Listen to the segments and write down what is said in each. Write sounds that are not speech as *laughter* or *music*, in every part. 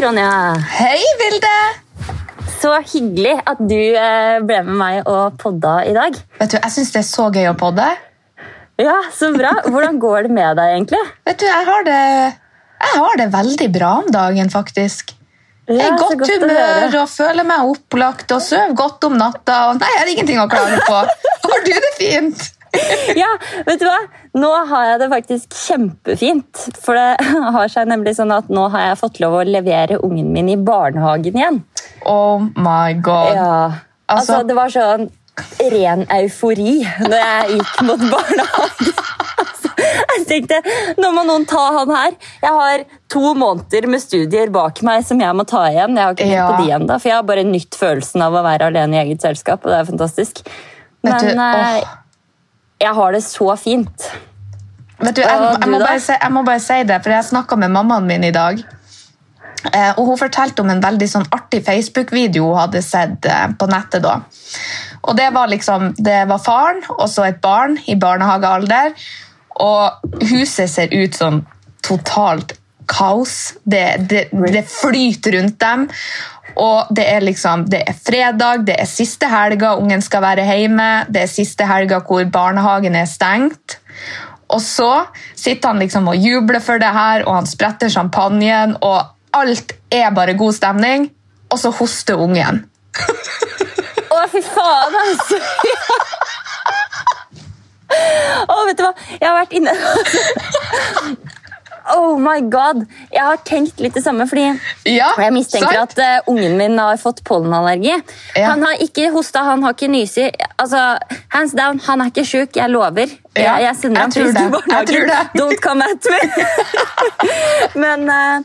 Ronja. Hei, Vilde! Så hyggelig at du eh, ble med meg og podda i dag. Vet du, Jeg syns det er så gøy å podde. Ja, Så bra. Hvordan går det med deg, egentlig? Vet du, Jeg har det, jeg har det veldig bra om dagen, faktisk. Jeg er i godt godt humør og føler meg opplagt og sover godt om natta. Og nei, jeg har ingenting å klage på. *laughs* Har du det fint? *laughs* Ja, vet du hva? Nå har jeg det faktisk kjempefint. For det *laughs* har seg nemlig sånn at nå har jeg fått lov å levere ungen min i barnehagen igjen. Oh my god. Ja, altså, Altså- Det var sånn ren eufori når jeg gikk mot barnehagen. Altså, *laughs* jeg tenkte, Nå må noen ta han her. Jeg har to måneder med studier bak meg som jeg må ta igjen. Jeg har ikke Ja. på de enda, for jeg har bare nytt følelsen av å være alene i eget selskap. og det er fantastisk. Men eh. Jeg har det så fint. Vet du, jeg, Og jeg, må bare si, jeg må bare si det, for jeg snakka med mammaen min i dag. Eh, og Hun fortalte om en veldig sånn artig Facebook-video hun hadde sett eh, på nettet. da. Og Det var liksom, det var faren og så et barn i barnehagealder. Og huset ser ut som totalt kaos. Det, det, det flyter rundt dem. Og det er liksom, det er fredag, det er siste helga ungen skal være hjemme, det er siste helga hvor barnehagen er stengt. Og så sitter han liksom og jubler for det her, og han spretter champagnen, og alt er bare god stemning. Og så hoster ungen. Å, fy faen, altså! Å, vet du hva? Jeg har vært inne Oh my god! Jeg har tenkt litt det samme, fordi Ja, jeg mistenker sant? at uh, ungen min har fått pollenallergi. Ja. Han har ikke hosta, han har ikke nysi. Altså, hands down, han er ikke sjuk, jeg lover. Ja, jeg, jeg sender ham til barnehagen. *laughs* Don't come at me! *laughs* Men uh,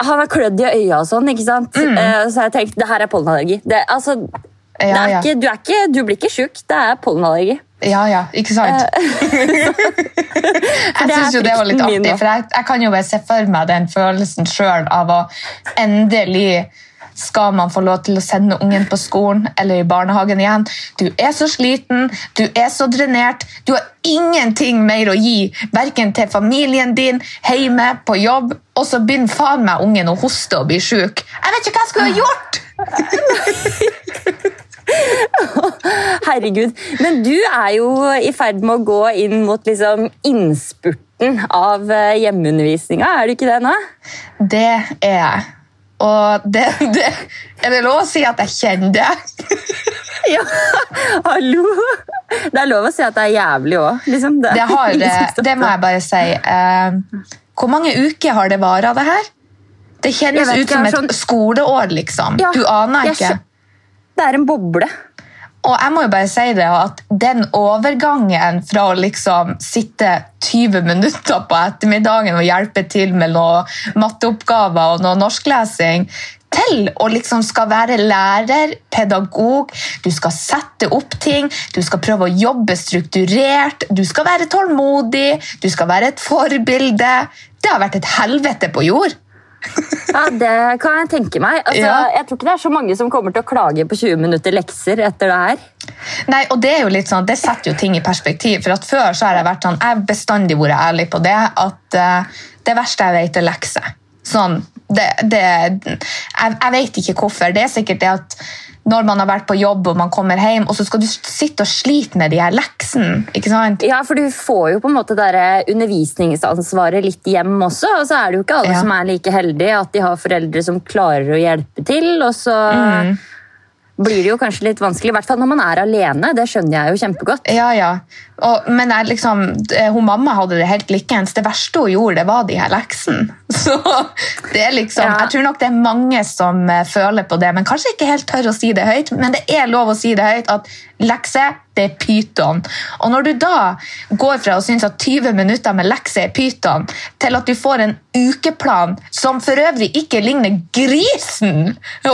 han har klødd i øya og sånn, ikke sant? Eh, så jeg tenkte, det her er pollenallergi. Det, altså, Mm. Ja, ja. Ikke, du, ikke, du blir ikke sjuk, det er pollenallergi. Ja, ja, ikke sant? *laughs* jeg det er syns jo det var litt artig, for jeg, jeg kan jo bare se for meg den følelsen sjøl av å endelig skal man få lov til å sende ungen på skolen eller i barnehagen igjen. Du er så sliten, du er så drenert, du har ingenting mer å gi, verken til familien din, hjemme, på jobb, og så begynner faen meg ungen å hoste og bli sjuk. Jeg vet ikke hva jeg skulle ha gjort! *laughs* *laughs* Herregud. Men du er jo i ferd med å gå inn mot liksom innspurten av eh, hjemmeundervisninga, er du ikke det nå? Det er jeg. Og det, det Er det lov å si at jeg kjenner det? *laughs* Ja, hallo! Det er lov å si at det er jævlig òg. Liksom. Det, Det, ingen det må jeg bare si. Uh, hvor mange uker har det vara, det her? Det Jeg kjennes ut som jeg et sånn- skoleår, liksom. Ja, du aner ikke. skjø- Det er en boble. Og jeg må jo bare si det, at den overgangen fra å liksom sitte 20 minutter på ettermiddagen og hjelpe til med noen matteoppgaver og noe norsklesing, til å liksom skal være lærer, pedagog, du skal sette opp ting, du skal prøve å jobbe strukturert, du skal være tålmodig, du skal være et forbilde. Det har vært et helvete på jord. *laughs* Ja, Det kan jeg tenke meg. Altså, Ja. Jeg tror ikke det er så mange som kommer til å klage på 20 minutter lekser etter det her. Nei, og Det er jo litt sånn, det setter jo ting i perspektiv. for at Før så har jeg vært sånn, jeg har bestandig vært ærlig på det, at uh, det verste jeg vet, er lekser. Sånn, det, det, jeg, jeg vet ikke hvorfor. Det er sikkert det at når man har vært på jobb og man kommer hjem, og så skal du sitte og slite med de her leksene. ikke sant? Ja, for du får jo på en måte der undervisningsansvaret litt hjem også, og så er det jo ikke alle Ja. som er like heldige at de har foreldre som klarer å hjelpe til, og så Mm. Blir det jo kanskje litt vanskelig, i hvert fall når man er alene, det skjønner jeg jo kjempegodt. Ja, ja. Og, men jeg, liksom, eh, hun mamma hadde det helt likens. Det verste hun gjorde, det var de her leksene. *laughs* Så det er liksom, Ja. Jeg tror nok det er mange som eh, føler på det, men kanskje ikke helt tør å si det høyt. Men det er lov å si det høyt at lekse, det er pyton. Og når du da går fra å synes at 20 minutter med lekse er pyton, til at du får en ukeplan som for øvrig ikke ligner grisen *laughs*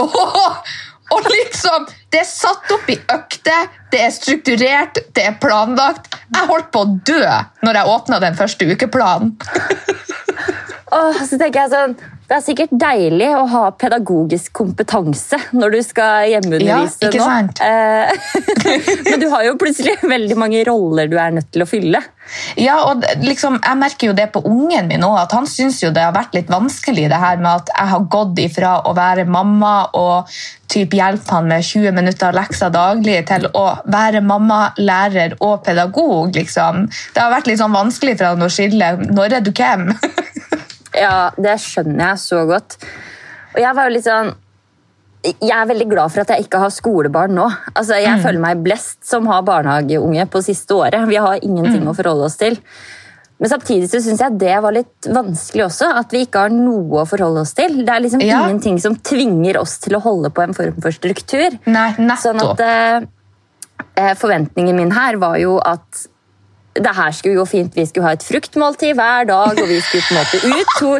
Og liksom, Det er satt opp i økter, det er strukturert, det er planlagt. Jeg holdt på å dø når jeg åpna den første ukeplanen. Åh, så tenker jeg sånn, Det er sikkert deilig å ha pedagogisk kompetanse når du skal hjemmeundervise Ja, ikke sant? nå. *laughs* Men du har jo plutselig veldig mange roller du er nødt til å fylle. Ja, og liksom, Jeg merker jo det på ungen min òg, at han syns jo det har vært litt vanskelig det her med at jeg har gått ifra å være mamma og typ hjelpe han med 20 minutter lekser daglig, til å være mamma, lærer og pedagog. liksom. Det har vært litt sånn vanskelig for han å skille når er du hvem. *laughs* Ja, det skjønner jeg så godt. Og jeg var jo litt sånn jeg er veldig glad for at jeg ikke har skolebarn nå. Altså, jeg føler meg blest som har barnehageunge på siste året. Vi har ingenting å forholde oss til. Men samtidig så syns jeg det var litt vanskelig også. At vi ikke har noe å forholde oss til. Det er liksom Ja. ingenting som tvinger oss til å holde på en form for struktur. Nei, Sånn at eh, eh, Forventningen min her var jo at det her skulle gå fint. Vi skulle ha et fruktmåltid hver dag, og vi skulle på en måte ut to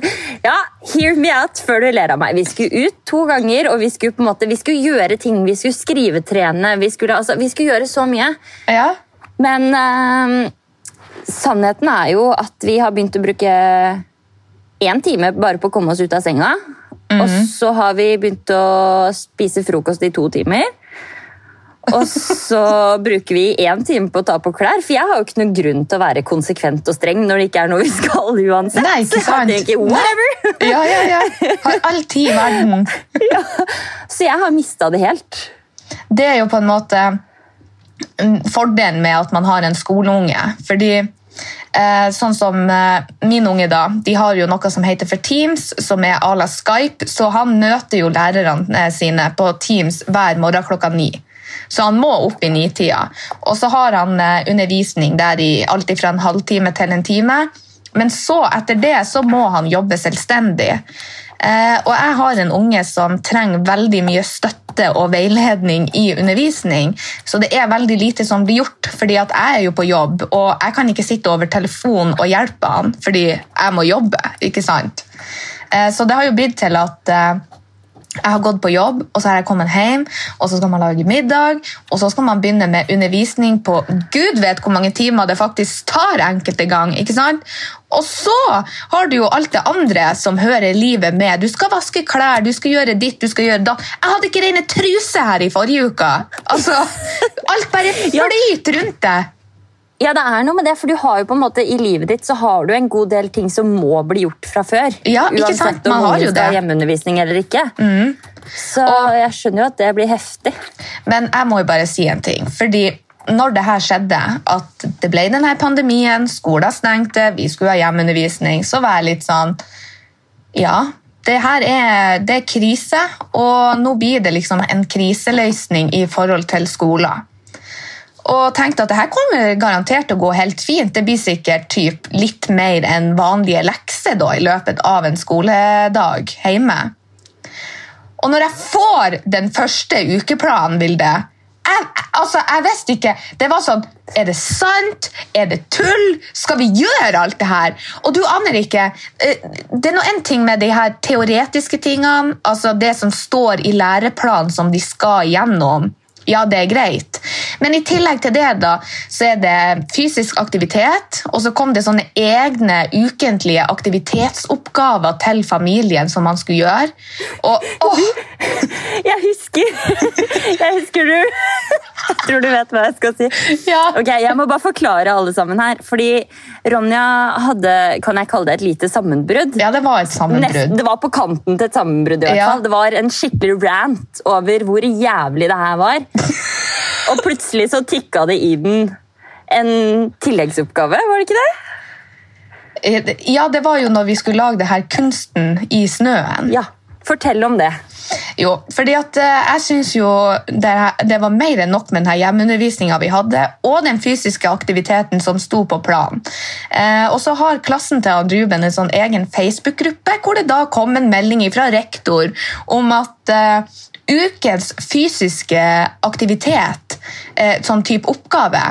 Ja, hear me out før du ler av meg. Vi skulle ut to ganger, og vi skulle på en måte, vi skulle gjøre ting. Vi skulle skrivetrene. Vi skulle, altså, vi skulle gjøre så mye. Ja, Men eh, sannheten er jo at vi har begynt å bruke én time bare på å komme oss ut av senga. Og så har vi begynt å spise frokost i to timer. Og så bruker vi én time på å ta på klær, for jeg har jo ikke noen grunn til å være konsekvent og streng når det ikke er noe vi skal uansett. Nei, ikke sant. Så jeg whatever. ja, ja. ja. Har all tid i verden. *laughs* Så jeg har mista det helt. det er jo på en måte fordelen med at man har en skoleunge. Fordi eh, sånn som eh, min unge, da, de har jo noe som heter for Teams, som er à la Skype. Så han møter jo lærerne eh, sine på Teams hver morgen klokka ni. Så han må opp i nitida. Og så har han eh, undervisning der i alt fra en halvtime til en time. Men så, etter det, så må han jobbe selvstendig. Eh, og jeg har en unge som trenger veldig mye støtte og veiledning i undervisning, så det er veldig lite som blir gjort, fordi at jeg er jo på jobb, og jeg kan ikke sitte over telefon og hjelpe han, fordi jeg må jobbe, ikke sant? Eh, så det har jo blitt til at jeg har gått på jobb, og så har jeg kommet hjem, og så skal man lage middag, og så skal man begynne med undervisning på Gud vet hvor mange timer det faktisk tar enkelte gang. ikke sant? Og så har du jo alt det andre som hører livet med. Du skal vaske klær, du skal gjøre ditt, du skal gjøre da. Jeg hadde ikke rene truse her i forrige uke. Altså, Alt bare flyter rundt deg. Ja, det er noe med det, for du har jo på en måte I livet ditt så har du en god del ting som må bli gjort fra før. Ja, ikke sant? Man har jo det. Uansett om hjemmeundervisning eller ikke. Så jeg skjønner jo at det blir heftig. Men jeg må jo bare si en ting. fordi når det her skjedde, at det ble denne pandemien, skolen stengte, vi skulle ha hjemmeundervisning, så var jeg litt sånn Ja, det her er, det er krise, og nå blir det liksom en kriseløsning i forhold til skolen. Og tenkte at det her kommer garantert til å gå helt fint. Det blir sikkert typ litt mer enn vanlige lekser da, i løpet av en skoledag hjemme. Og når jeg får den første ukeplanen, Vilde jeg, altså, jeg visste ikke. Det var sånn Er det sant? Er det tull? Skal vi gjøre alt det her? Og du aner ikke eh, Det er noe en ting med de her teoretiske tingene, altså det som står i læreplanen som de skal gjennom. Ja, det er greit. Men i tillegg til det da, så er det fysisk aktivitet, og så kom det sånne egne ukentlige aktivitetsoppgaver til familien som man skulle gjøre. Og, åh, *laughs* Jeg husker *laughs* Jeg husker du Jeg tror du vet hva jeg skal si. Ja. Ok, Jeg må bare forklare alle sammen her. Fordi Ronja hadde kan jeg kalle det et lite sammenbrudd. ja, det var et Nest, sammenbrudd. det var på kanten til et sammenbrudd. i hvert Ja. fall. Det var en skikkelig rant over hvor jævlig det her var. *laughs* Og plutselig så tikka det i den en tilleggsoppgave, var det ikke det? Ja, det var jo når vi skulle lage det her kunsten i snøen. Ja, Fortell om det. Jo, fordi at eh, jeg synes jo det, det var mer enn nok med den hjemmeundervisninga vi hadde, og den fysiske aktiviteten som sto på planen. Eh, og så har klassen til Andruben en sånn egen Facebook-gruppe, hvor det da kom en melding fra rektor om at eh, ukens fysiske aktivitet, eh, sånn type oppgave,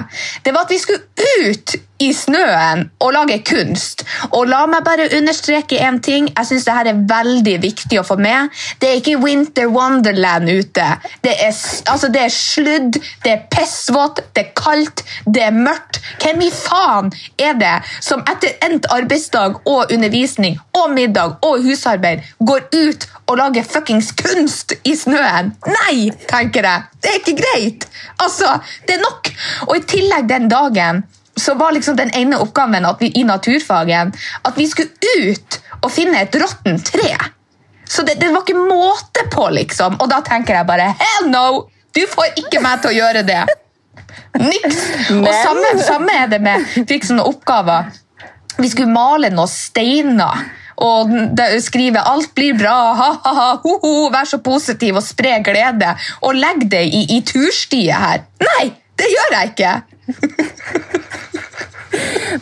det var at vi skulle ut i snøen og lage kunst. Og la meg bare understreke en ting. Jeg synes dette er veldig viktig å få med. Det er ikke Winter Wonderland ute. Det er, altså, det er sludd, det er pissvått, det er kaldt, det er mørkt. Hvem i faen er det som etter endt arbeidsdag og undervisning og middag og husarbeid går ut og lager fuckings kunst i snøen? Nei, tenker jeg. Det er ikke greit. Altså, det er nok. Og i tillegg den dagen så var liksom den ene oppgaven vi, i naturfagen at vi skulle ut og finne et råttent tre. Så det, det var ikke måte på, liksom. Og da tenker jeg bare hell no! Du får ikke meg til å gjøre det. Niks. Og samme, samme er det med Fikk sånne oppgaver. Vi skulle male noen steiner. Og skrive 'alt blir bra', ha-ha-ha, ho-ho, vær så positiv og spre glede. Og legg det i, i turstiet her. Nei, det gjør jeg ikke!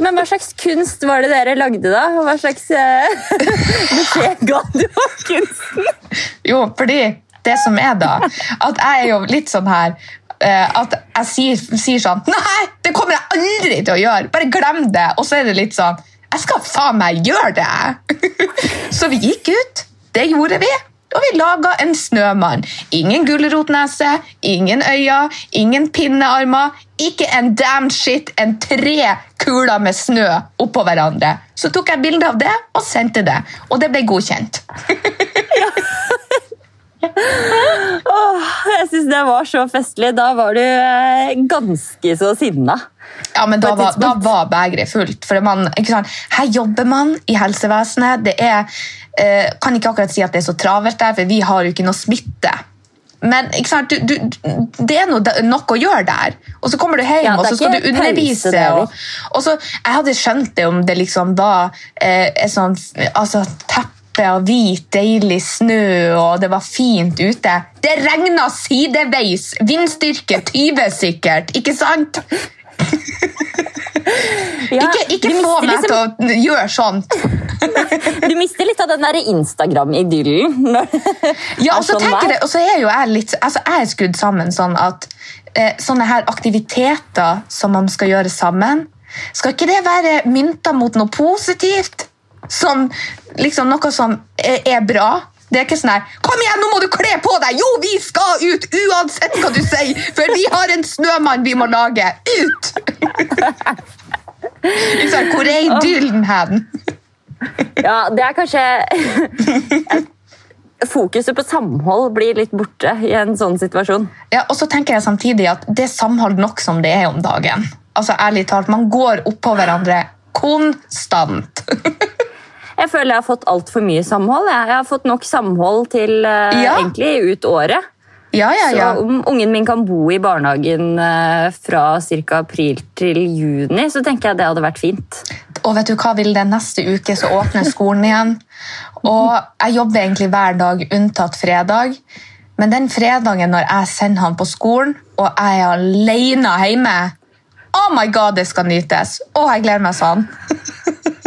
Men hva slags kunst var det dere lagde, da? Hva slags eh, *laughs* beskjed ga du om kunsten? Jo, fordi det som er da, at jeg er jo litt sånn her eh, at jeg sier, sier sånn Nei, det kommer jeg aldri til å gjøre! Bare glem det! Og så er det litt sånn Jeg skal faen meg gjøre det! så vi gikk ut. Det gjorde vi. Og vi laga en snømann. Ingen gulrotnese, ingen øyne, ingen pinnearmer. Ikke en damn shit, en tre kuler med snø oppå hverandre. Så tok jeg bilde av det og sendte det, og det ble godkjent. *laughs* *laughs* Åh, jeg syns det var så festlig. Da var du eh, ganske så sinna. Ja, men da var, da var begeret fullt. For man? Her jobber man i helsevesenet. Det er, eh, kan ikke akkurat si at det er så travelt der, for vi har jo ikke noe smitte. Men? Du, du, det er noe, nok å gjøre der. Og så kommer du hjem, Ja, og så skal du undervise. Pause, Og, og så, jeg hadde skjønt det om det liksom var eh, et sånn altså, teppe av hvit, deilig snø, og det var fint ute. Det regna sideveis! Vindstyrke 20 sikkert, ikke sant? Ja, Ikke, ikke få meg liksom- til å gjøre sånt. *laughs* Du mister litt av den der Instagram-idyllen. Ja, og så sånn jeg, og så er jo jeg litt altså Jeg er skrudd sammen sånn at eh, sånne her aktiviteter som man skal gjøre sammen, skal ikke det være mynta mot noe positivt? Som liksom noe som er, bra? Det er ikke sånn her Kom igjen, nå må du kle på deg! Jo, vi skal ut uansett hva du sier! For vi har en snømann vi må lage! Ut! liksom. Hvor er idyllen hen? Ja, det er kanskje Fokuset på samhold blir litt borte i en sånn situasjon. Ja, og så tenker jeg samtidig at det er samhold nok som det er om dagen. Altså, ærlig talt, Man går oppå hverandre konstant. *laughs* Jeg føler jeg har fått altfor mye samhold. Jeg. har fått nok samhold til eh, Ja. egentlig ut året. Ja, ja, ja. Så om ungen min kan bo i barnehagen eh, fra ca. april til juni, så tenker jeg det hadde vært fint. Og vet du hva, vil det neste uke så åpner skolen igjen. Og jeg jobber egentlig hver dag unntatt fredag. Men den fredagen når jeg sender han på skolen, og jeg er alene hjemme Oh my god, det skal nytes! Å, jeg gleder meg sånn.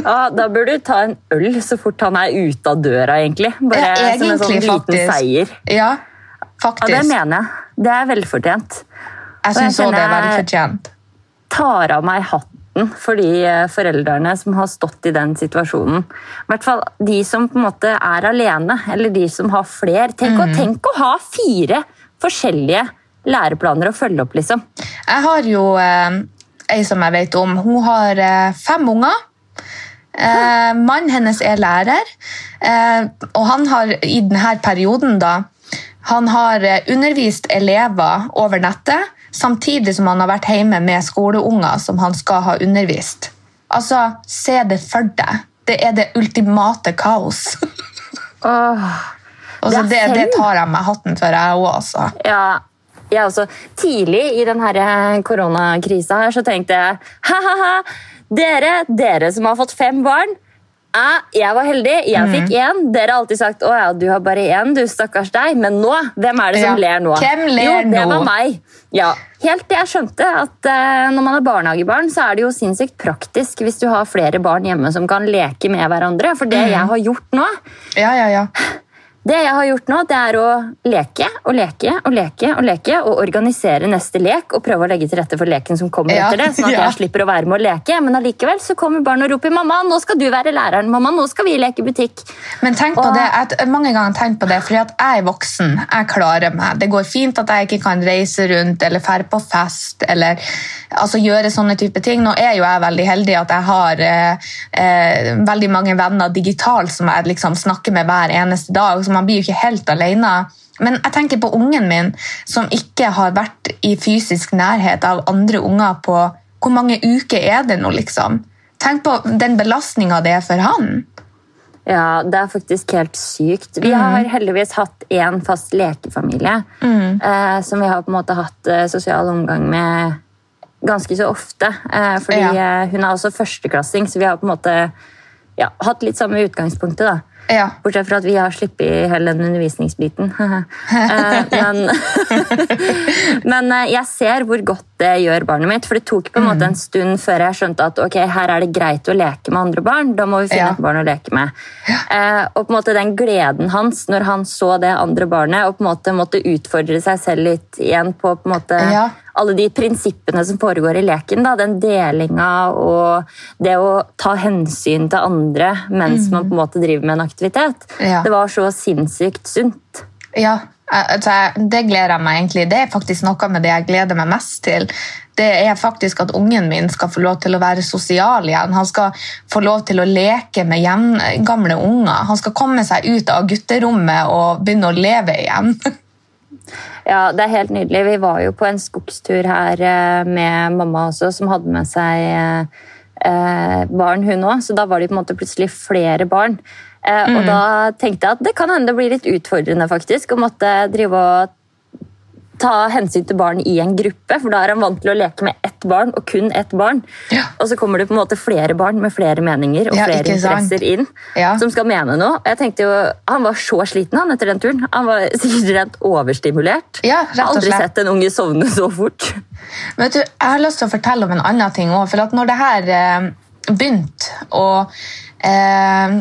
Ja, Da bør du ta en øl så fort han er ute av døra, egentlig. Bare Ja, som en sånn egentlig, liten faktisk. seier. Ja, Ja. Det mener jeg. Det er velfortjent. jeg jeg syns òg det er veldig fortjent. tar av meg hatten for de eh, foreldrene som har stått i den situasjonen. I hvert fall de som på en måte er alene, eller de som har fler. Tenk, å, tenk å ha fire forskjellige læreplaner å følge opp, liksom. Jeg har jo eh, ei som jeg vet om. Hun har eh, fem unger. Eh, Mannen hennes er lærer, eh, og han har i denne perioden da, han har eh, undervist elever over nettet, samtidig som han har vært hjemme med skoleunger som han skal ha undervist. Altså, se det for deg. Det er det ultimate kaos. Åh. Det det, det tar jeg meg hatten for, jeg òg, altså. Ja, jeg også. Tidlig i denne koronakrisa så tenkte jeg ha-ha-ha, dere, dere som har fått fem barn. Jeg var heldig, jeg fikk én. Dere har alltid sagt å ja, du har bare én, du stakkars deg. Men nå, hvem er det som Ja, ler nå? hvem ler jo, det nå? var meg. Ja, Helt til jeg skjønte at uh, når man er barnehagebarn, så er det jo sinnssykt praktisk hvis du har flere barn hjemme som kan leke med hverandre. For det jeg har gjort nå, Ja, ja, ja. Det jeg har gjort nå, det er å leke og leke og leke og leke og organisere neste lek og prøve å legge til rette for leken som kommer Ja, etter det, sånn at *laughs* ja. jeg slipper å være med å leke. Men allikevel så kommer barn og roper 'mamma, nå skal du være læreren', 'mamma, nå skal vi leke butikk'. Men tenk på Og- det, jeg har mange ganger tenkt på det, fordi at jeg er voksen. Jeg klarer meg. Det går fint at jeg ikke kan reise rundt eller dra på fest eller altså, gjøre sånne type ting. Nå er jo jeg veldig heldig at jeg har eh, eh, veldig mange venner digitalt som jeg liksom snakker med hver eneste dag, så man blir jo ikke helt alene. Men jeg tenker på ungen min som ikke har vært i fysisk nærhet av andre unger på hvor mange uker er det nå, liksom? Tenk på den belastninga det er for han. Ja, det er faktisk helt sykt. Vi har heldigvis hatt én fast lekefamilie eh, som vi har på en måte hatt eh, sosial omgang med ganske så ofte. Eh, fordi Ja. eh, hun er også førsteklassing, så vi har på en måte ja, hatt litt samme utgangspunktet. da. Ja. Bortsett fra at vi har sluppet hele den undervisningsbiten. *laughs* Eh, men *laughs* men jeg ser hvor godt det gjør barnet mitt. For det tok på en måte en stund før jeg skjønte at ok, her er det greit å leke med andre barn. Da må vi finne Ja. et barn å leke med. Ja. og på en måte den gleden hans når han så det andre barnet og på en måte måtte utfordre seg selv litt igjen på på en måte. Alle de prinsippene som foregår i leken. Da, den delinga og det å ta hensyn til andre mens man på en måte driver med en aktivitet. Ja. Det var så sinnssykt sunt. Ja, altså, det gleder jeg meg egentlig. Det er faktisk noe med det jeg gleder meg mest til. Det er faktisk at ungen min skal få lov til å være sosial igjen. Han skal få lov til å leke med gamle unger. Han skal komme seg ut av gutterommet og begynne å leve igjen. *laughs* Ja, det er helt nydelig. Vi var jo på en skogstur her eh, med mamma også, som hadde med seg eh, eh, barn, hun òg. Så da var de på en måte plutselig flere barn. Mm. Og da tenkte jeg at det kan hende det blir litt utfordrende faktisk, å måtte drive og ta hensyn til barn i en gruppe, for da er han vant til å leke med ett barn og kun ett barn. Ja. Og så kommer det på en måte flere barn med flere meninger og Ja, flere interesser inn Ja. som skal mene noe. Jeg tenkte jo, Han var så sliten han etter den turen. Han var *laughs* sikkert rent overstimulert. Ja, rett Jeg har aldri sett en unge sovne så fort. Vet du, Jeg har lyst til å fortelle om en annen ting òg. For at når det her eh, begynte, og eh,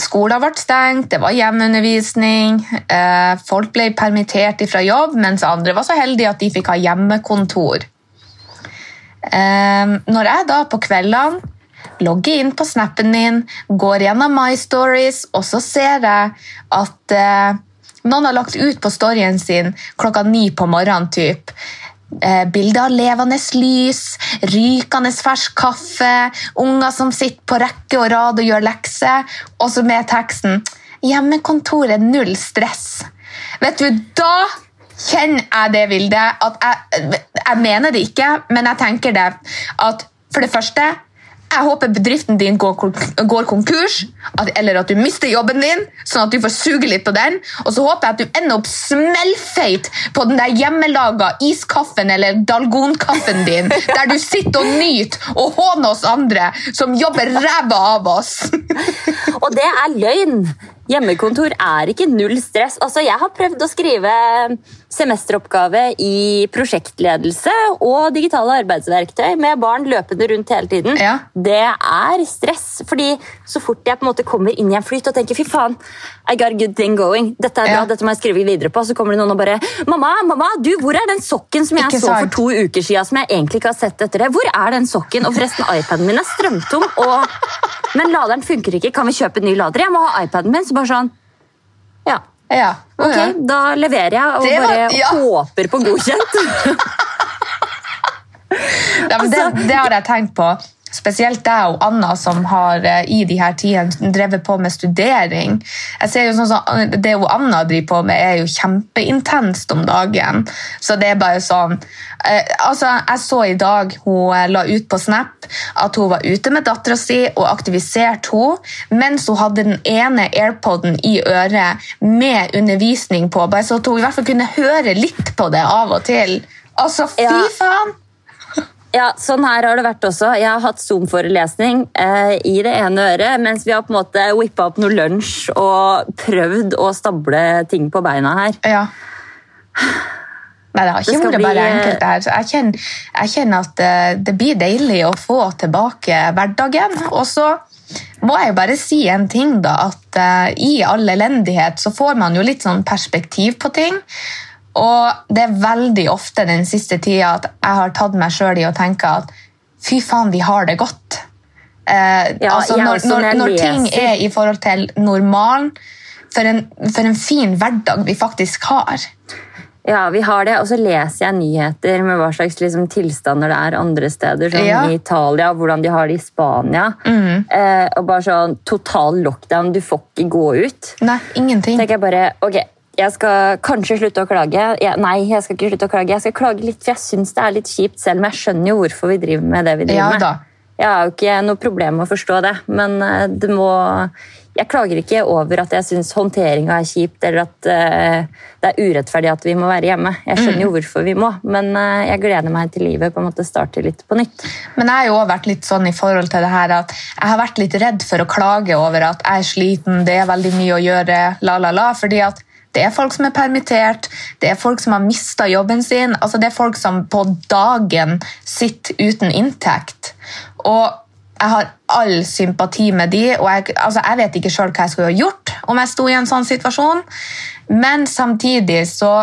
skolen ble stengt, det var hjemmeundervisning, eh, folk ble permittert fra jobb, mens andre var så heldige at de fikk ha hjemmekontor. Eh, når jeg da på kveldene logger inn på snappen min, går gjennom My Stories, og så ser jeg at eh, noen har lagt ut på storyen sin klokka ni på morgenen. Typ. Eh, bilder av levende lys, rykende fersk kaffe, unger som sitter på rekke og rad og gjør lekser, og så med teksten 'Hjemmekontoret null stress'. Vet du, da kjenner jeg det bildet. Jeg, jeg mener det ikke, men jeg tenker det. At for det første jeg håper bedriften din går, går konkurs, at, eller at du mister jobben din, sånn at du får suge litt på den. Og så håper jeg at du ender opp smellfeit på den der hjemmelaga iskaffen eller dalgonkaffen din, *laughs* der du sitter og nyter og håner oss andre som jobber ræva av oss. *laughs* Og det er løgn! Hjemmekontor er ikke null stress. Altså, jeg har prøvd å skrive semesteroppgave i prosjektledelse og digitale arbeidsverktøy med barn løpende rundt hele tiden. Ja. Det er stress, fordi så fort jeg på en måte kommer inn i en flyt og tenker fy faen, I got a good thing going, dette er bra, Ja. dette må jeg skrive videre på, så kommer det noen og bare Mamma, mamma, du, hvor er den sokken som jeg Ikke så for to uker siden, som jeg egentlig ikke har sett etter det? Hvor er den sokken? Og forresten, iPaden min er strømtom, og... men laderen funker ikke. Kan vi kjøpe en ny lader? Jeg må ha iPaden min. Så bare sånn Ja, Ja. ok, da leverer jeg og var- bare ja. håper på godkjent. *laughs* Ja, men det, Altså- det har jeg tenkt på. Spesielt deg og Anna som har eh, i de her tidene drevet på med studering. Jeg ser jo sånn som Det hun Anna driver på med, er jo kjempeintenst om dagen. Så det er bare sånn eh, altså, Jeg så i dag hun eh, la ut på Snap at hun var ute med dattera si og aktiviserte henne mens hun hadde den ene airpoden i øret med undervisning på, bare så at hun i hvert fall kunne høre litt på det av og til. Altså, fy faen! Ja, sånn her har det vært også. Jeg har hatt Zoom-forelesning eh, i det ene øret, mens vi har på en måte whippa opp noe lunsj og prøvd å stable ting på beina her. Ja. Nei, det har ikke skal vært bli, bare eh, enkelt. det Så jeg, kjenner, jeg kjenner at det, det blir deilig å få tilbake hverdagen. Og så må jeg bare si en ting, da. At uh, i all elendighet så får man jo litt sånn perspektiv på ting. Og det er veldig ofte den siste tida at jeg har tatt meg sjøl i å tenke at fy faen, vi har det godt. Eh, Ja, altså når, når, når ting er i forhold til normalen, for en, for en fin hverdag vi faktisk har. Ja, vi har det. Og så leser jeg nyheter med hva slags liksom, tilstander det er andre steder, som Ja. i Italia, hvordan de har det i Spania. Eh, og bare sånn total lockdown, du får ikke gå ut. Nei, ingenting. tenker jeg bare, ok, jeg skal kanskje slutte å klage. Jeg, nei, jeg skal ikke slutte å klage. Jeg skal klage litt, for jeg syns det er litt kjipt selv, men jeg skjønner jo hvorfor vi driver med det vi driver Ja med. da. Jeg har jo ikke noe problem med å forstå det, men eh, det må Jeg klager ikke over at jeg syns håndteringa er kjipt, eller at eh, det er urettferdig at vi må være hjemme. Jeg skjønner jo hvorfor vi må, men eh, jeg gleder meg til livet på en måte starter litt på nytt. Men jeg har jo også vært litt sånn i forhold til det her at jeg har vært litt redd for å klage over at jeg er sliten, det er veldig mye å gjøre, la, la, la, fordi at det er folk som er permittert, det er folk som har mista jobben sin, altså det er folk som på dagen sitter uten inntekt. Og jeg har all sympati med de, og jeg, altså jeg vet ikke sjøl hva jeg skulle ha gjort om jeg sto i en sånn situasjon, men samtidig så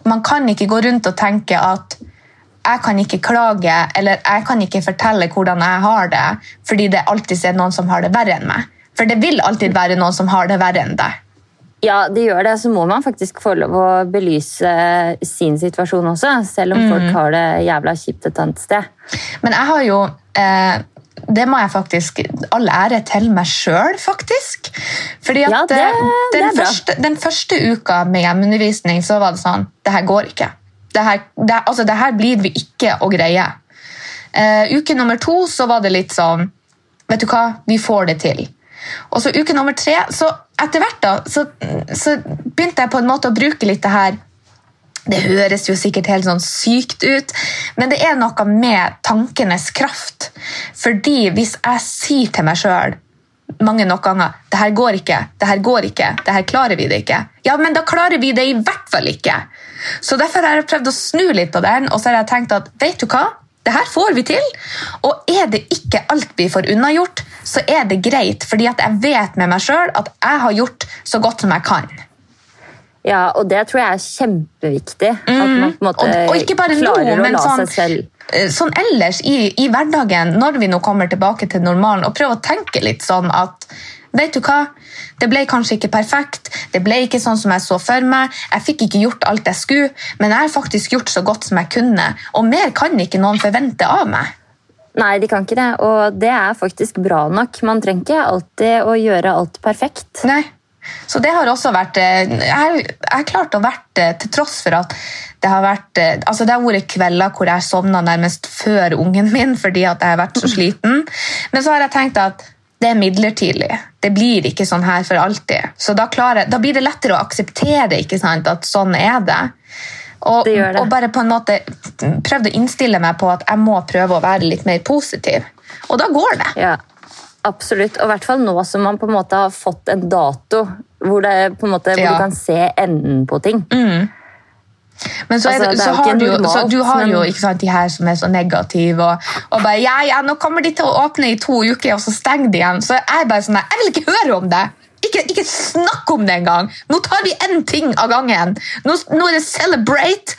Man kan ikke gå rundt og tenke at jeg kan ikke klage eller jeg kan ikke fortelle hvordan jeg har det, fordi det alltid er noen som har det verre enn meg. For det vil alltid være noen som har det verre enn deg. Ja, det gjør det. Så må man faktisk få lov å belyse sin situasjon også, selv om folk har det jævla kjipt et annet sted. Men jeg har jo eh, Det må jeg faktisk All ære til meg sjøl, faktisk. Fordi at Ja, det- den, det den, er første, den første uka med hjemmeundervisning så var det sånn Det her går ikke. Det her, det, altså, det her blir vi ikke å greie. Eh, uke nummer to så var det litt sånn Vet du hva, vi får det til. Og så uke nummer tre, så etter hvert da, så, så begynte jeg på en måte å bruke litt det her det høres jo sikkert helt sånn sykt ut, men det er noe med tankenes kraft. Fordi hvis jeg sier til meg sjøl mange nok ganger det her går ikke, det her går ikke, det her klarer vi det ikke, ja, men da klarer vi det i hvert fall ikke. Så derfor har jeg prøvd å snu litt på den, og så har jeg tenkt at vet du hva, det her får vi til. Og er det ikke alt vi får unnagjort, så er det greit, fordi at jeg vet med meg sjøl at jeg har gjort så godt som jeg kan. Ja, og det tror jeg er kjempeviktig. At man på en måte Mm. Og, og ikke bare nå, å men sånn, eh, sånn ellers i, i hverdagen, når vi nå kommer tilbake til normalen, og prøve å tenke litt sånn at Vet du hva? Det ble kanskje ikke perfekt, det ble ikke sånn som jeg så for meg. Jeg fikk ikke gjort alt jeg skulle, men jeg har faktisk gjort så godt som jeg kunne. Og mer kan ikke noen forvente av meg. Nei, de kan ikke det, og det er faktisk bra nok. Man trenger ikke alltid å gjøre alt perfekt. Nei. Så det har også vært eh, Jeg har- klart å vært eh, til tross for at det har vært eh, altså det har vært kvelder hvor jeg sovna nærmest før ungen min fordi at jeg har vært så *laughs* sliten. Men så har jeg tenkt at det er midlertidig. Det blir ikke sånn her for alltid. Så da, klarer, da blir det lettere å akseptere at sånn er det. Og, Det det. og bare på en måte prøvd å innstille meg på at jeg må prøve å være litt mer positiv. Og da går det. Ja, absolutt. Og i hvert fall nå som man på en måte har fått en dato hvor, det, på en måte, hvor Ja. du kan se enden på ting. Men så, Altså, det, så har du, normalt, så du har jo men- ikke sant, de her som er så negative og, og bare ja, ja, nå kommer de til å åpne i to uker, og så stenger de igjen. Så jeg bare sånn, jeg vil ikke høre om det. Ikke, ikke snakk om det engang. Nå tar vi én ting av gangen. Nå, nå er det celebrate.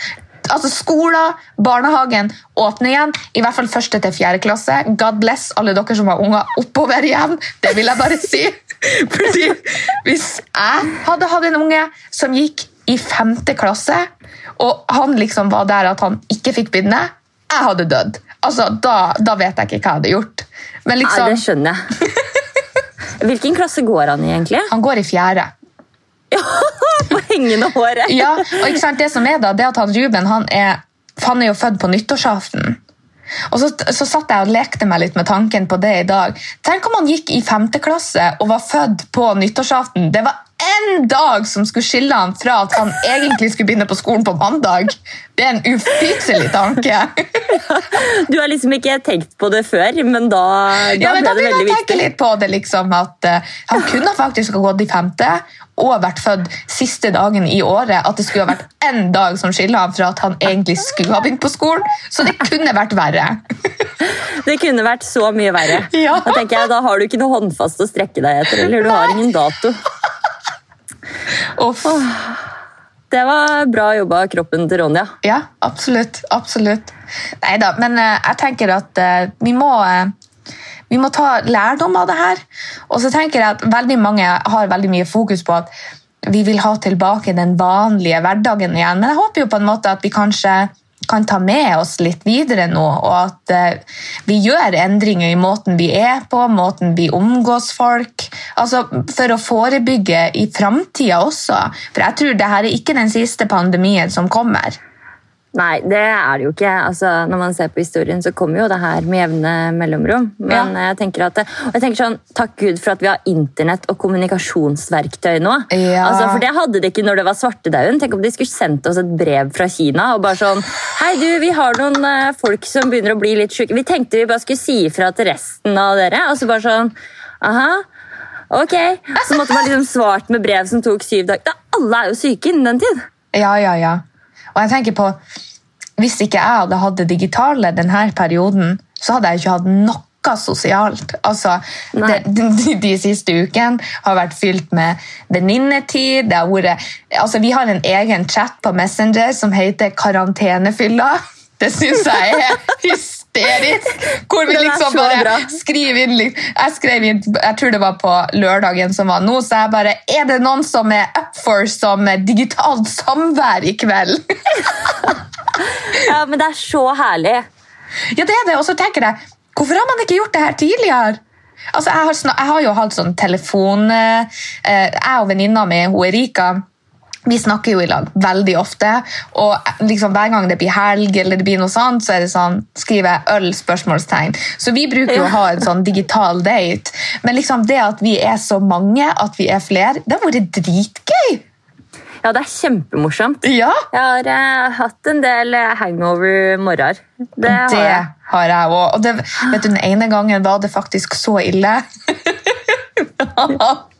Altså Skoler, barnehagen åpner igjen. I hvert fall første til fjerde klasse. God bless alle dere som har unger oppover igjen. Det vil jeg bare si. *laughs* Fordi hvis jeg hadde hatt en unge som gikk i femte klasse, og han liksom var der at han ikke fikk binde, jeg hadde dødd. Altså, da, da vet jeg ikke hva jeg hadde gjort. Men Nei, liksom, det skjønner jeg. Hvilken klasse går han i, egentlig? *laughs* han går i fjerde. På hengende håret. Ja, og ikke sant, det som er da, det at han Ruben han er, han er jo født på nyttårsaften. Og så, så satt jeg og lekte meg litt med tanken på det i dag. Tenk om han gikk i femte klasse og var født på nyttårsaften. Det var én dag som skulle skille han fra at han egentlig skulle begynne på skolen på mandag. Det er en ufyselig tanke. Du har liksom ikke tenkt på det før, men da, da Ja, men ble da det begynner veldig å tenke litt på det, liksom, at eh, han kunne faktisk ha gått i femte og vært født siste dagen i året. At det skulle ha vært én dag som skiller ham fra at han egentlig skulle ha begynt på skolen. Så det kunne vært verre. Det kunne vært så mye verre. Ja. Da tenker jeg, da har du ikke noe håndfast å strekke deg etter, eller du har ingen dato. Uff. Det var bra jobba av kroppen til Ronja. Ja, absolutt. absolutt. Nei da, men eh, jeg tenker at eh, vi må eh, vi må ta lærdom av det her. Og så tenker jeg at veldig mange har veldig mye fokus på at vi vil ha tilbake den vanlige hverdagen igjen. Men jeg håper jo på en måte at vi kanskje kan ta med oss litt videre nå, og at eh, vi gjør endringer i måten vi er på, måten vi omgås folk. Altså For å forebygge i framtida også. For jeg tror det her er ikke den siste pandemien som kommer. Nei, det er det jo ikke. Altså, når man ser på historien, så kommer jo det her med jevne mellomrom. Men Ja. jeg tenker at, og jeg tenker sånn, takk Gud for at vi har internett og kommunikasjonsverktøy nå. Ja. Altså, for det hadde de ikke når det var svartedauden. Tenk om de skulle sendt oss et brev fra Kina og bare sånn Hei, du, vi har noen eh, folk som begynner å bli litt syke. Vi tenkte vi bare skulle si ifra til resten av dere. Og så bare sånn Aha. Ok. Så måtte man liksom svart med brev som tok syv dager. Da, alle er jo syke innen den tid. Ja, ja, ja. Og jeg tenker på, hvis ikke jeg hadde hatt det digitale denne perioden, så hadde jeg ikke hatt noe sosialt. Altså, de, *laughs* de, de siste ukene har vært fylt med venninnetid. det har vært- Altså, vi har en egen chat på Messenger som heter Karantenefylla. *laughs* Det syns jeg er hysterisk. Hvor vi liksom bare skriver inn Jeg skrev inn, jeg tror det var på lørdagen som var nå, så jeg bare Er det noen som er up for som digitalt samvær i kveld? *laughs* Ja, men det er så herlig. Ja, det er det. Og så tenker jeg, hvorfor har man ikke gjort det her tidligere? Altså, jeg har, jeg har jo hatt sånn telefon eh, Jeg og venninna mi, hun Erika, vi snakker jo i lag veldig ofte. Og liksom hver gang det blir helg, eller det blir noe sånt, så er det sånn, skriver jeg øl? spørsmålstegn. Så vi bruker jo å ha en sånn digital date. Men liksom det at vi er så mange, at vi er flere, det har vært dritgøy! Ja, det er kjempemorsomt. Ja, Jeg har eh, hatt en del eh, hangover-morgener. Det har det har jeg òg. Og det, vet du, den ene gangen var det faktisk så ille. *laughs* *laughs*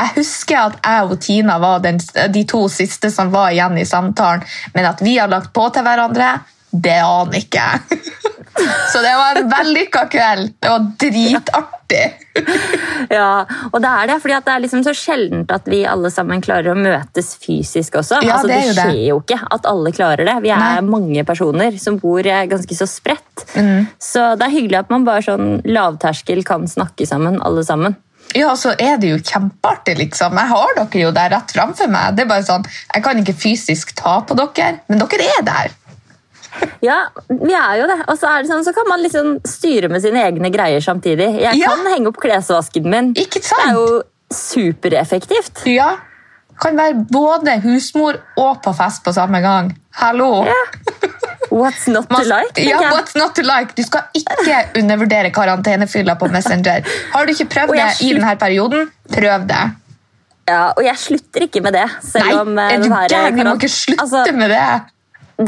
Jeg husker at jeg og Tina var den, de to siste som var igjen i samtalen, men at vi har lagt på til hverandre, det aner ikke jeg. *laughs* Så det var en vellykka kveld. Det var dritartig. *laughs* Ja, og det er det, fordi det er liksom så sjeldent at vi alle sammen klarer å møtes fysisk også. Ja, altså, det det. skjer jo ikke at alle klarer det. Vi er Nei. mange personer som bor eh, ganske så spredt. Mm. Så det er hyggelig at man bare sånn lavterskel kan snakke sammen, alle sammen. Ja, så er det jo kjempeartig, liksom. Jeg har dere jo der rett framfor meg. Det er bare sånn, Jeg kan ikke fysisk ta på dere, men dere er der. Ja, vi er jo det. Og så er det sånn, så kan man liksom styre med sine egne greier samtidig. Jeg Ja. kan henge opp klesvasken min. Ikke sant? Det er jo supereffektivt. Ja. Kan være både husmor og på fest på samme gang. Hallo! Ja. *laughs* What's not to like? ja, yeah, what's not to like? Du skal ikke undervurdere karantenefylla på Messenger. Har du ikke prøvd det i denne perioden, prøv det. Ja, og jeg slutter ikke med det. Nei, om eh, er du gæren? Vi må ikke slutte altså, med det.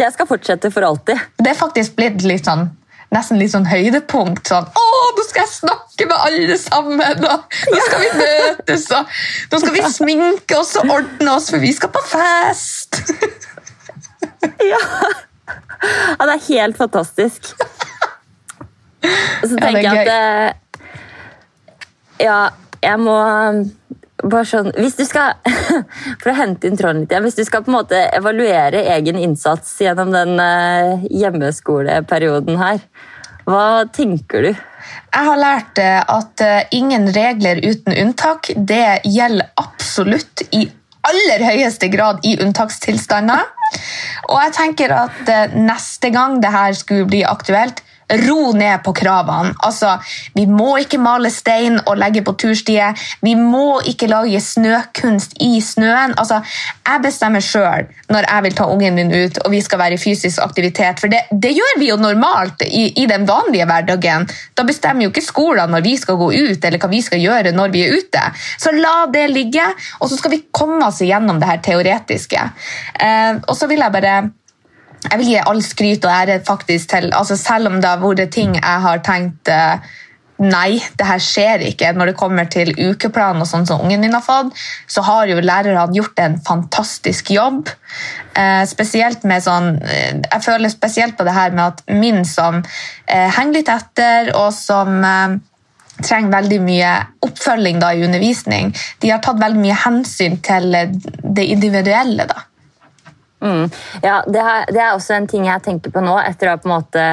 Det skal fortsette for alltid. Det er faktisk blitt litt sånn Nesten litt sånn høydepunkt. sånn, Å, nå skal jeg snakke med alle sammen! Og nå skal vi møtes, og nå skal vi sminke oss og ordne oss, for vi skal på fest! Ja. *laughs* ja, det er helt fantastisk. Og så er tenker jeg at eh, Ja, jeg må um, bare sånn Hvis du skal *laughs* For å hente inn tråden litt igjen. Hvis du skal på en måte evaluere egen innsats gjennom den eh, hjemmeskoleperioden her, hva tenker du? Jeg har lært eh, at ingen regler uten unntak. Det gjelder absolutt i aller høyeste grad i unntakstilstander. Og jeg tenker at eh, neste gang det her skulle bli aktuelt, ro ned på kravene. Altså, vi må ikke male stein og legge på turstier. Vi må ikke lage snøkunst i snøen. Altså, jeg bestemmer sjøl når jeg vil ta ungen min ut og vi skal være i fysisk aktivitet. For det, det gjør vi jo normalt i, i, den vanlige hverdagen. Da bestemmer jo ikke skolen når vi skal gå ut eller hva vi skal gjøre når vi er ute. Så la det ligge, og så skal vi komme oss igjennom det her teoretiske. Eh, og så vil jeg bare jeg vil gi all skryt og ære faktisk til altså Selv om det har vært ting jeg har tenkt uh, Nei, det her skjer ikke. Når det kommer til ukeplan og sånn som ungen min har fått, så har jo lærerne gjort en fantastisk jobb. Eh, spesielt med sånn uh, Jeg føler spesielt på det her med at min som henger litt etter, og som trenger veldig mye oppfølging da, i undervisning, de har tatt veldig mye hensyn til det individuelle. da. Mm. Ja, det er, det er, også en ting jeg tenker på nå, etter å ha på en måte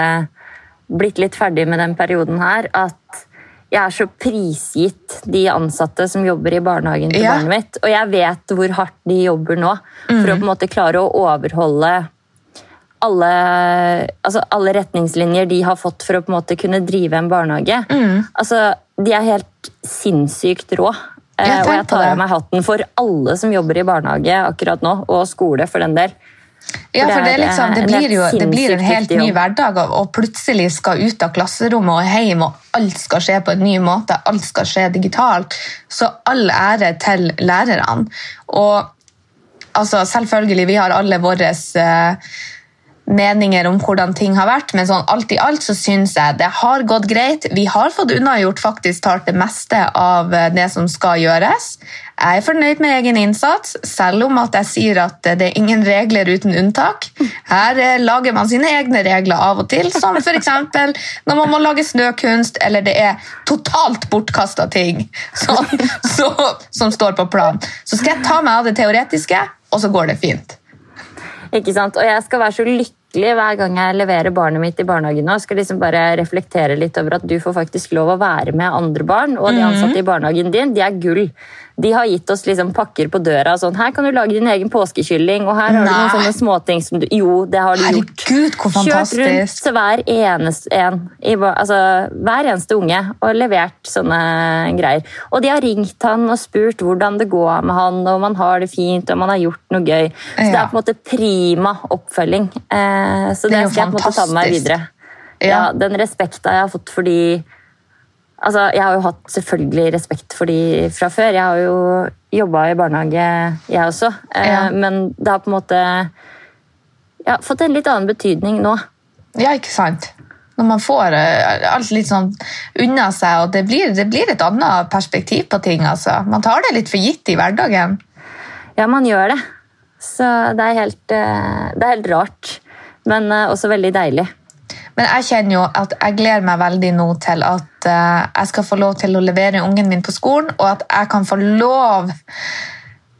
blitt litt ferdig med den perioden her, at jeg er så prisgitt de ansatte som jobber i barnehagen til ja. barnet mitt. Og jeg vet hvor hardt de jobber nå for mm. å på en måte klare å overholde alle, altså alle, retningslinjer de har fått for å på en måte kunne drive en barnehage. Mm. Altså, de er helt sinnssykt rå. Jeg og jeg tar av meg hatten for alle som jobber i barnehage akkurat nå, og skole for den del. Ja, for det, liksom, det, blir jo det blir en helt ny hverdag, og plutselig skal ut av klasserommet og hjem, og alt skal skje på en ny måte, alt skal skje digitalt. Så all ære til lærerne. Og altså, selvfølgelig, vi har alle våre uh, meninger om hvordan ting har vært, men sånn alt i alt så syns jeg det har gått greit. Vi har fått unnagjort faktisk talt det meste av eh, det som skal gjøres. Jeg er fornøyd med egen innsats, selv om at jeg sier at det er ingen regler uten unntak. Her eh, lager man sine egne regler av og til, som f.eks. når man må lage snøkunst, eller det er totalt bortkasta ting som, så, som står på plan. Så skal jeg ta meg av det teoretiske, og så går det fint. Ikke sant? Og jeg skal være så lykkelig hver gang jeg leverer barnet mitt i barnehagen nå, skal liksom bare reflektere litt over at du får faktisk lov å være med andre barn, og de ansatte i barnehagen din, de er gull. De har gitt oss liksom pakker på døra. sånn, Her kan du lage din egen påskekylling. og her har Nei. du noen sånne småting som du Jo, det har Herregud, gjort. Hvor fantastisk. Kjørt rundt til hver eneste en, altså, hver eneste unge og levert sånne greier. Og de har ringt han og spurt hvordan det går med han, og om han har det fint og om han har gjort noe gøy. Så ja. det er på en måte prima oppfølging. Eh, så det, det skal jeg på en måte ta med meg videre. Ja. Den respekta jeg har fått fordi Altså, jeg har jo hatt selvfølgelig respekt for de fra før. Jeg har jo jobba i barnehage, jeg også. Eh, ja. Men det har på en måte ja, fått en litt annen betydning nå. Ja, ikke sant? Når man får eh, alt litt sånn unna seg, og det blir, det blir et annet perspektiv på ting. Altså. Man tar det litt for gitt i hverdagen. Ja, man gjør det. Så det er helt, eh, det er helt rart, men også veldig deilig. Men jeg kjenner jo at jeg gleder meg veldig nå til at uh, jeg skal få lov til å levere ungen min på skolen, og at jeg kan få lov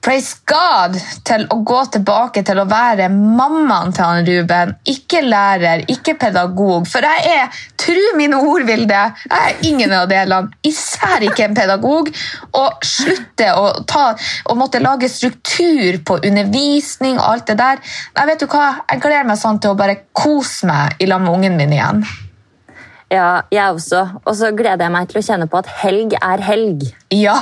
praise God, til å gå tilbake til å være mammaen til han Ruben. Ikke lærer, ikke pedagog. For jeg er, tru mine ord, Vilde, jeg er ingen av delene. Især ikke en pedagog. Og slutte å ta, og måtte lage struktur på undervisning og alt det der. Jeg vet du hva, jeg gleder meg sånn til å bare kose meg i lag med ungen min igjen. Ja, jeg også. Og så gleder jeg meg til å kjenne på at helg er helg. Ja!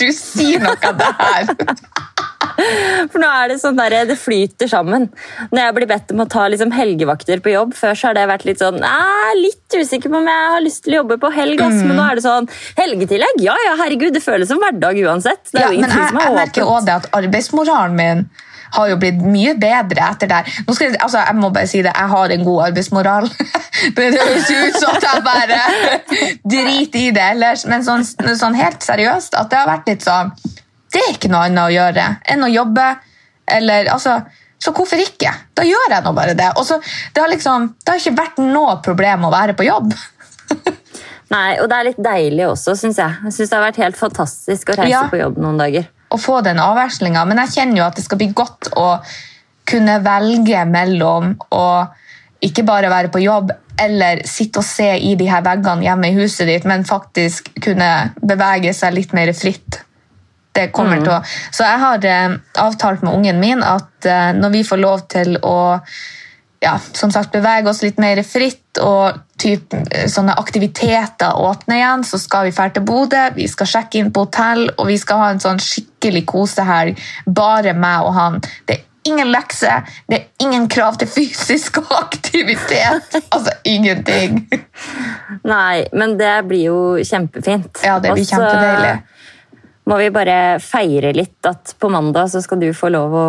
Du sier noe av det her! *laughs* For nå er det sånn der, det flyter sammen. Når jeg blir bedt om å ta liksom, helgevakter på jobb Før så har det vært litt sånn Litt usikker på om jeg har lyst til å jobbe på helg. Mm. Men nå er det sånn Helgetillegg? Ja ja, herregud, det føles som hverdag uansett. Det er ja, jo ingenting som er åpent. Jeg merker også det at arbeidsmoralen min har jo blitt mye bedre etter det. Nå skal jeg, altså, jeg må bare si det, jeg har en god arbeidsmoral. *laughs* det høres ut som at jeg bare driter i det ellers, men sånn, sånn, helt seriøst at det har vært litt sånn Det er ikke noe annet å gjøre enn å jobbe. Eller, altså, så hvorfor ikke? Da gjør jeg nå bare det. Og så, det, har liksom, det har ikke vært noe problem å være på jobb. *laughs* Nei, og det er litt deilig også, syns jeg. Jeg synes Det har vært helt fantastisk å reise ja. på jobb noen dager å få den avvekslinga, Men jeg kjenner jo at det skal bli godt å kunne velge mellom å ikke bare være på jobb eller sitte og se i de her veggene hjemme i huset ditt, men faktisk kunne bevege seg litt mer fritt. Det kommer mm. til å... Så jeg har eh, avtalt med ungen min at eh, når vi får lov til å ja, som sagt bevege oss litt mer fritt, og typ, eh, sånne aktiviteter åpner igjen, så skal vi dra til Bodø, vi skal sjekke inn på hotell, og vi skal ha en sånn skikkelig kosehelg. Bare meg og han. Det er ingen lekser, det er ingen krav til fysisk *laughs* aktivitet. Altså ingenting. *laughs* Nei, men det blir jo kjempefint. Ja, det blir Og så kjempedeilig. Må vi bare feire litt at på mandag så skal du få lov å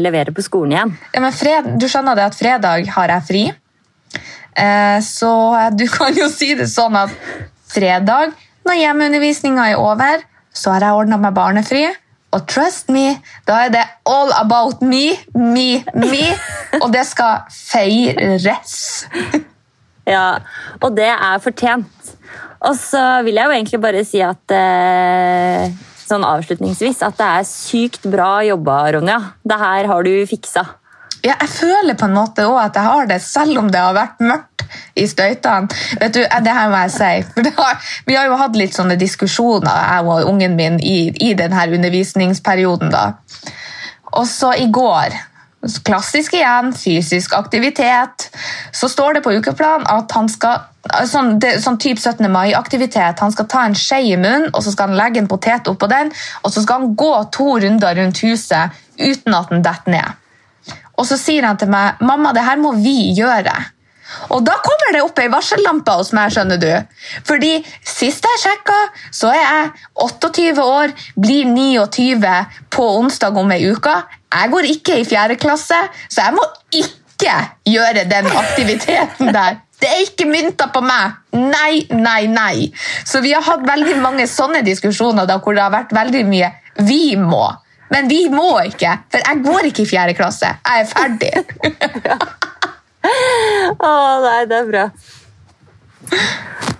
levere på skolen igjen. Ja, men fred, du skjønner det at fredag har jeg fri. Eh, så du *laughs* kan jo si det sånn at fredag, når hjemmeundervisninga er over, så har jeg ordna meg barnefri. Og trust me, da er det all about me, me, me. *laughs* Og det skal feires. *laughs* Ja, og det er fortjent. Og så vil jeg jo egentlig bare si at eh, sånn avslutningsvis at det er sykt bra jobba, Ronja. Det her har du fiksa. Ja, jeg føler på en måte også at jeg har det, selv om det har vært mørkt i støytene. Vet du, Det her må jeg si. For har, vi har jo hatt litt sånne diskusjoner, jeg og ungen min, i, i denne undervisningsperioden. da. Og så i går, klassisk igjen, fysisk aktivitet, så står det på ukeplan at han skal Sånn, det, sånn typ 17. mai-aktivitet. Han skal ta en skje i munnen og så skal han legge en potet oppå den, og så skal han gå to runder rundt huset uten at den detter ned. Og så sier han til meg mamma, det her må vi gjøre. Og da kommer det opp ei varsellampe hos meg. skjønner du. Fordi Sist jeg sjekka, så er jeg 28 år, blir 29 på onsdag om ei uke. Jeg går ikke i fjerde klasse, så jeg må ikke gjøre den aktiviteten der. Det er ikke mynta på meg! Nei, nei, nei. Så vi har hatt veldig mange sånne diskusjoner da, hvor det har vært veldig mye 'vi må'. Men vi må ikke, for jeg går ikke i fjerde klasse. Jeg er ferdig. *laughs* Å nei, det er bra.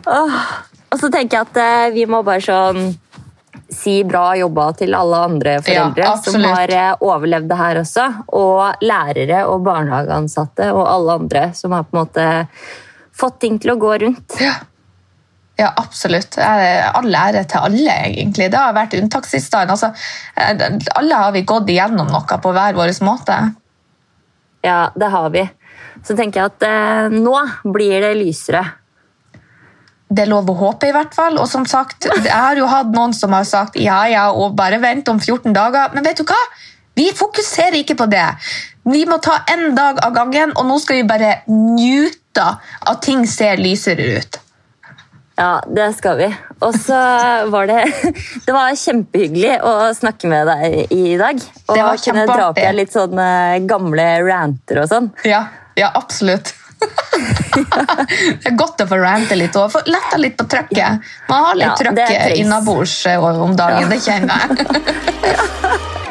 Åh. Og så tenker jeg at eh, vi må bare sånn si bra jobba til alle andre foreldre Ja, som har eh, overlevd det her også. Og lærere og barnehageansatte og alle andre som har på en måte fått ting til å gå rundt. Ja, ja absolutt. Jeg- All ære til alle, egentlig. Det har vært unntakstilstand. Altså, eh, alle har vi gått igjennom noe på hver vår måte. Ja, det har vi. Så tenker jeg at eh, nå blir det lysere. Det er lov å håpe, i hvert fall. Og som sagt, jeg har jo hatt noen som har sagt ja, ja, og bare vent om 14 dager. Men vet du hva? Vi fokuserer ikke på det. Vi må ta en dag av gangen, og nå skal vi bare nyte at ting ser lysere ut. Ja, det skal vi. Og så var det *laughs* Det var kjempehyggelig å snakke med deg i dag. Og Det var kunne dra opp igjen litt sånne gamle ranter og sånn. Ja, ja absolutt. *laughs* det er godt å få rante litt og få letta litt på trøkket. Man har litt Ja, trøkk innabords eh, om dagen, det kjenner jeg. *laughs* *laughs*